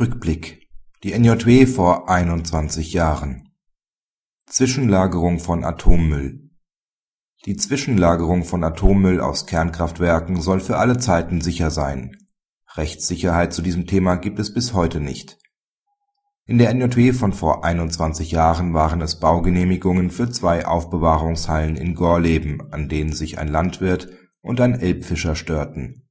Rückblick Die NJW vor 21 Jahren Zwischenlagerung von Atommüll Die Zwischenlagerung von Atommüll aus Kernkraftwerken soll für alle Zeiten sicher sein. Rechtssicherheit zu diesem Thema gibt es bis heute nicht. In der NJW von vor 21 Jahren waren es Baugenehmigungen für zwei Aufbewahrungshallen in Gorleben, an denen sich ein Landwirt und ein Elbfischer störten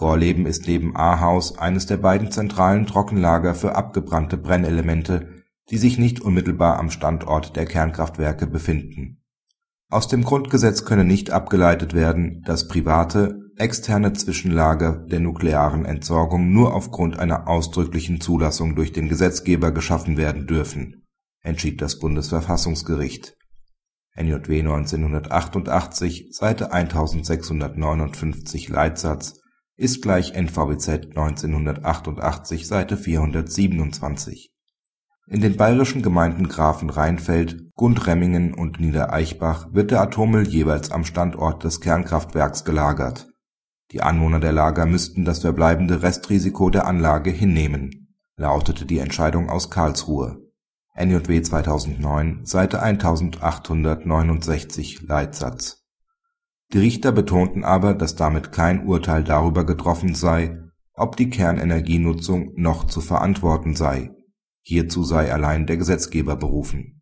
Gorleben ist neben Ahaus eines der beiden zentralen Trockenlager für abgebrannte Brennelemente, die sich nicht unmittelbar am Standort der Kernkraftwerke befinden. Aus dem Grundgesetz könne nicht abgeleitet werden, dass private, externe Zwischenlager der nuklearen Entsorgung nur aufgrund einer ausdrücklichen Zulassung durch den Gesetzgeber geschaffen werden dürfen, entschied das Bundesverfassungsgericht (NJW 1988, Seite 1659 Leitsatz ist gleich NVBZ 1988, Seite 427). In den bayerischen Gemeinden Grafenrheinfeld, Gundremmingen und Niederaichbach wird der Atommüll jeweils am Standort des Kernkraftwerks gelagert. Die Anwohner der Lager müssten das verbleibende Restrisiko der Anlage hinnehmen, lautete die Entscheidung aus Karlsruhe (NJW 2009, Seite 1869 Leitsatz die Richter betonten aber, dass damit kein Urteil darüber getroffen sei, ob die Kernenergienutzung noch zu verantworten sei, hierzu sei allein der Gesetzgeber berufen